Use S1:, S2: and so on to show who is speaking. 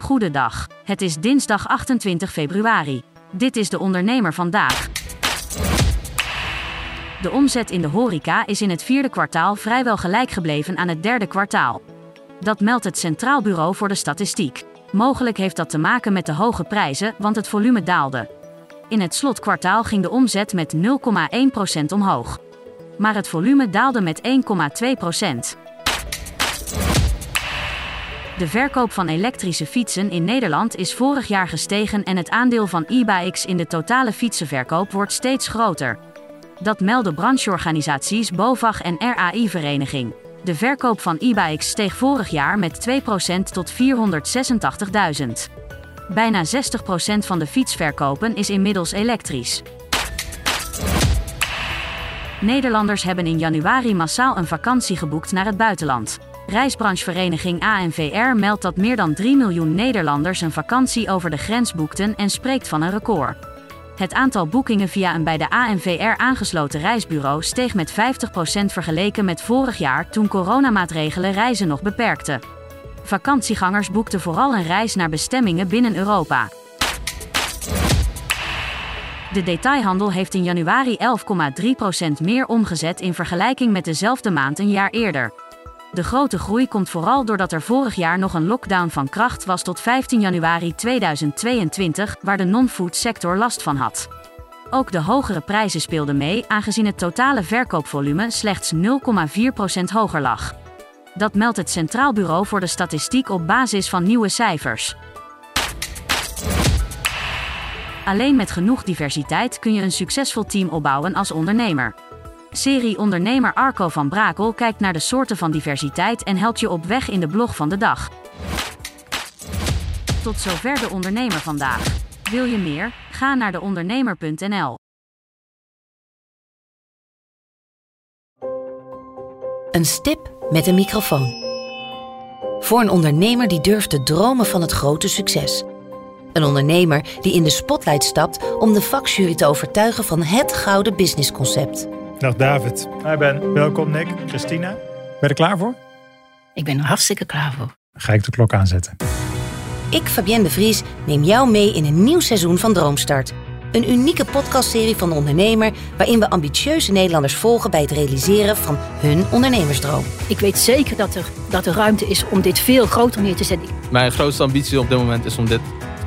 S1: Goedendag. Het is dinsdag 28 februari. Dit is de ondernemer vandaag. De omzet in de horeca is in het vierde kwartaal vrijwel gelijk gebleven aan het derde kwartaal. Dat meldt het Centraal Bureau voor de Statistiek. Mogelijk heeft dat te maken met de hoge prijzen, want het volume daalde. In het slotkwartaal ging de omzet met 0,1% omhoog. Maar het volume daalde met 1,2%. De verkoop van elektrische fietsen in Nederland is vorig jaar gestegen en het aandeel van e-bikes in de totale fietsenverkoop wordt steeds groter. Dat melden brancheorganisaties BOVAG en RAI-vereniging. De verkoop van e-bikes steeg vorig jaar met 2% tot 486.000. Bijna 60% van de fietsverkopen is inmiddels elektrisch. Nederlanders hebben in januari massaal een vakantie geboekt naar het buitenland. Reisbranchevereniging ANVR meldt dat meer dan 3 miljoen Nederlanders een vakantie over de grens boekten en spreekt van een record. Het aantal boekingen via een bij de ANVR aangesloten reisbureau steeg met 50% vergeleken met vorig jaar toen coronamaatregelen reizen nog beperkten. Vakantiegangers boekten vooral een reis naar bestemmingen binnen Europa. De detailhandel heeft in januari 11,3% meer omgezet in vergelijking met dezelfde maand een jaar eerder. De grote groei komt vooral doordat er vorig jaar nog een lockdown van kracht was tot 15 januari 2022, waar de non-food sector last van had. Ook de hogere prijzen speelden mee, aangezien het totale verkoopvolume slechts 0,4% hoger lag. Dat meldt het Centraal Bureau voor de Statistiek op basis van nieuwe cijfers. Alleen met genoeg diversiteit kun je een succesvol team opbouwen als ondernemer. Serie ondernemer Arco van Brakel kijkt naar de soorten van diversiteit en helpt je op weg in de blog van de dag. Tot zover de ondernemer vandaag. Wil je meer? Ga naar deondernemer.nl.
S2: Een stip met een microfoon. Voor een ondernemer die durft te dromen van het grote succes. Een ondernemer die in de spotlight stapt om de vakjury te overtuigen van het gouden businessconcept.
S3: Dag David. Hi Ben. Welkom Nick. Christina. Ben je er klaar voor?
S4: Ik ben er hartstikke klaar voor.
S3: Dan ga ik de klok aanzetten.
S2: Ik, Fabienne de Vries, neem jou mee in een nieuw seizoen van Droomstart. Een unieke podcastserie van de ondernemer waarin we ambitieuze Nederlanders volgen bij het realiseren van hun ondernemersdroom.
S4: Ik weet zeker dat er, dat er ruimte is om dit veel groter neer te zetten.
S5: Mijn grootste ambitie op dit moment is om dit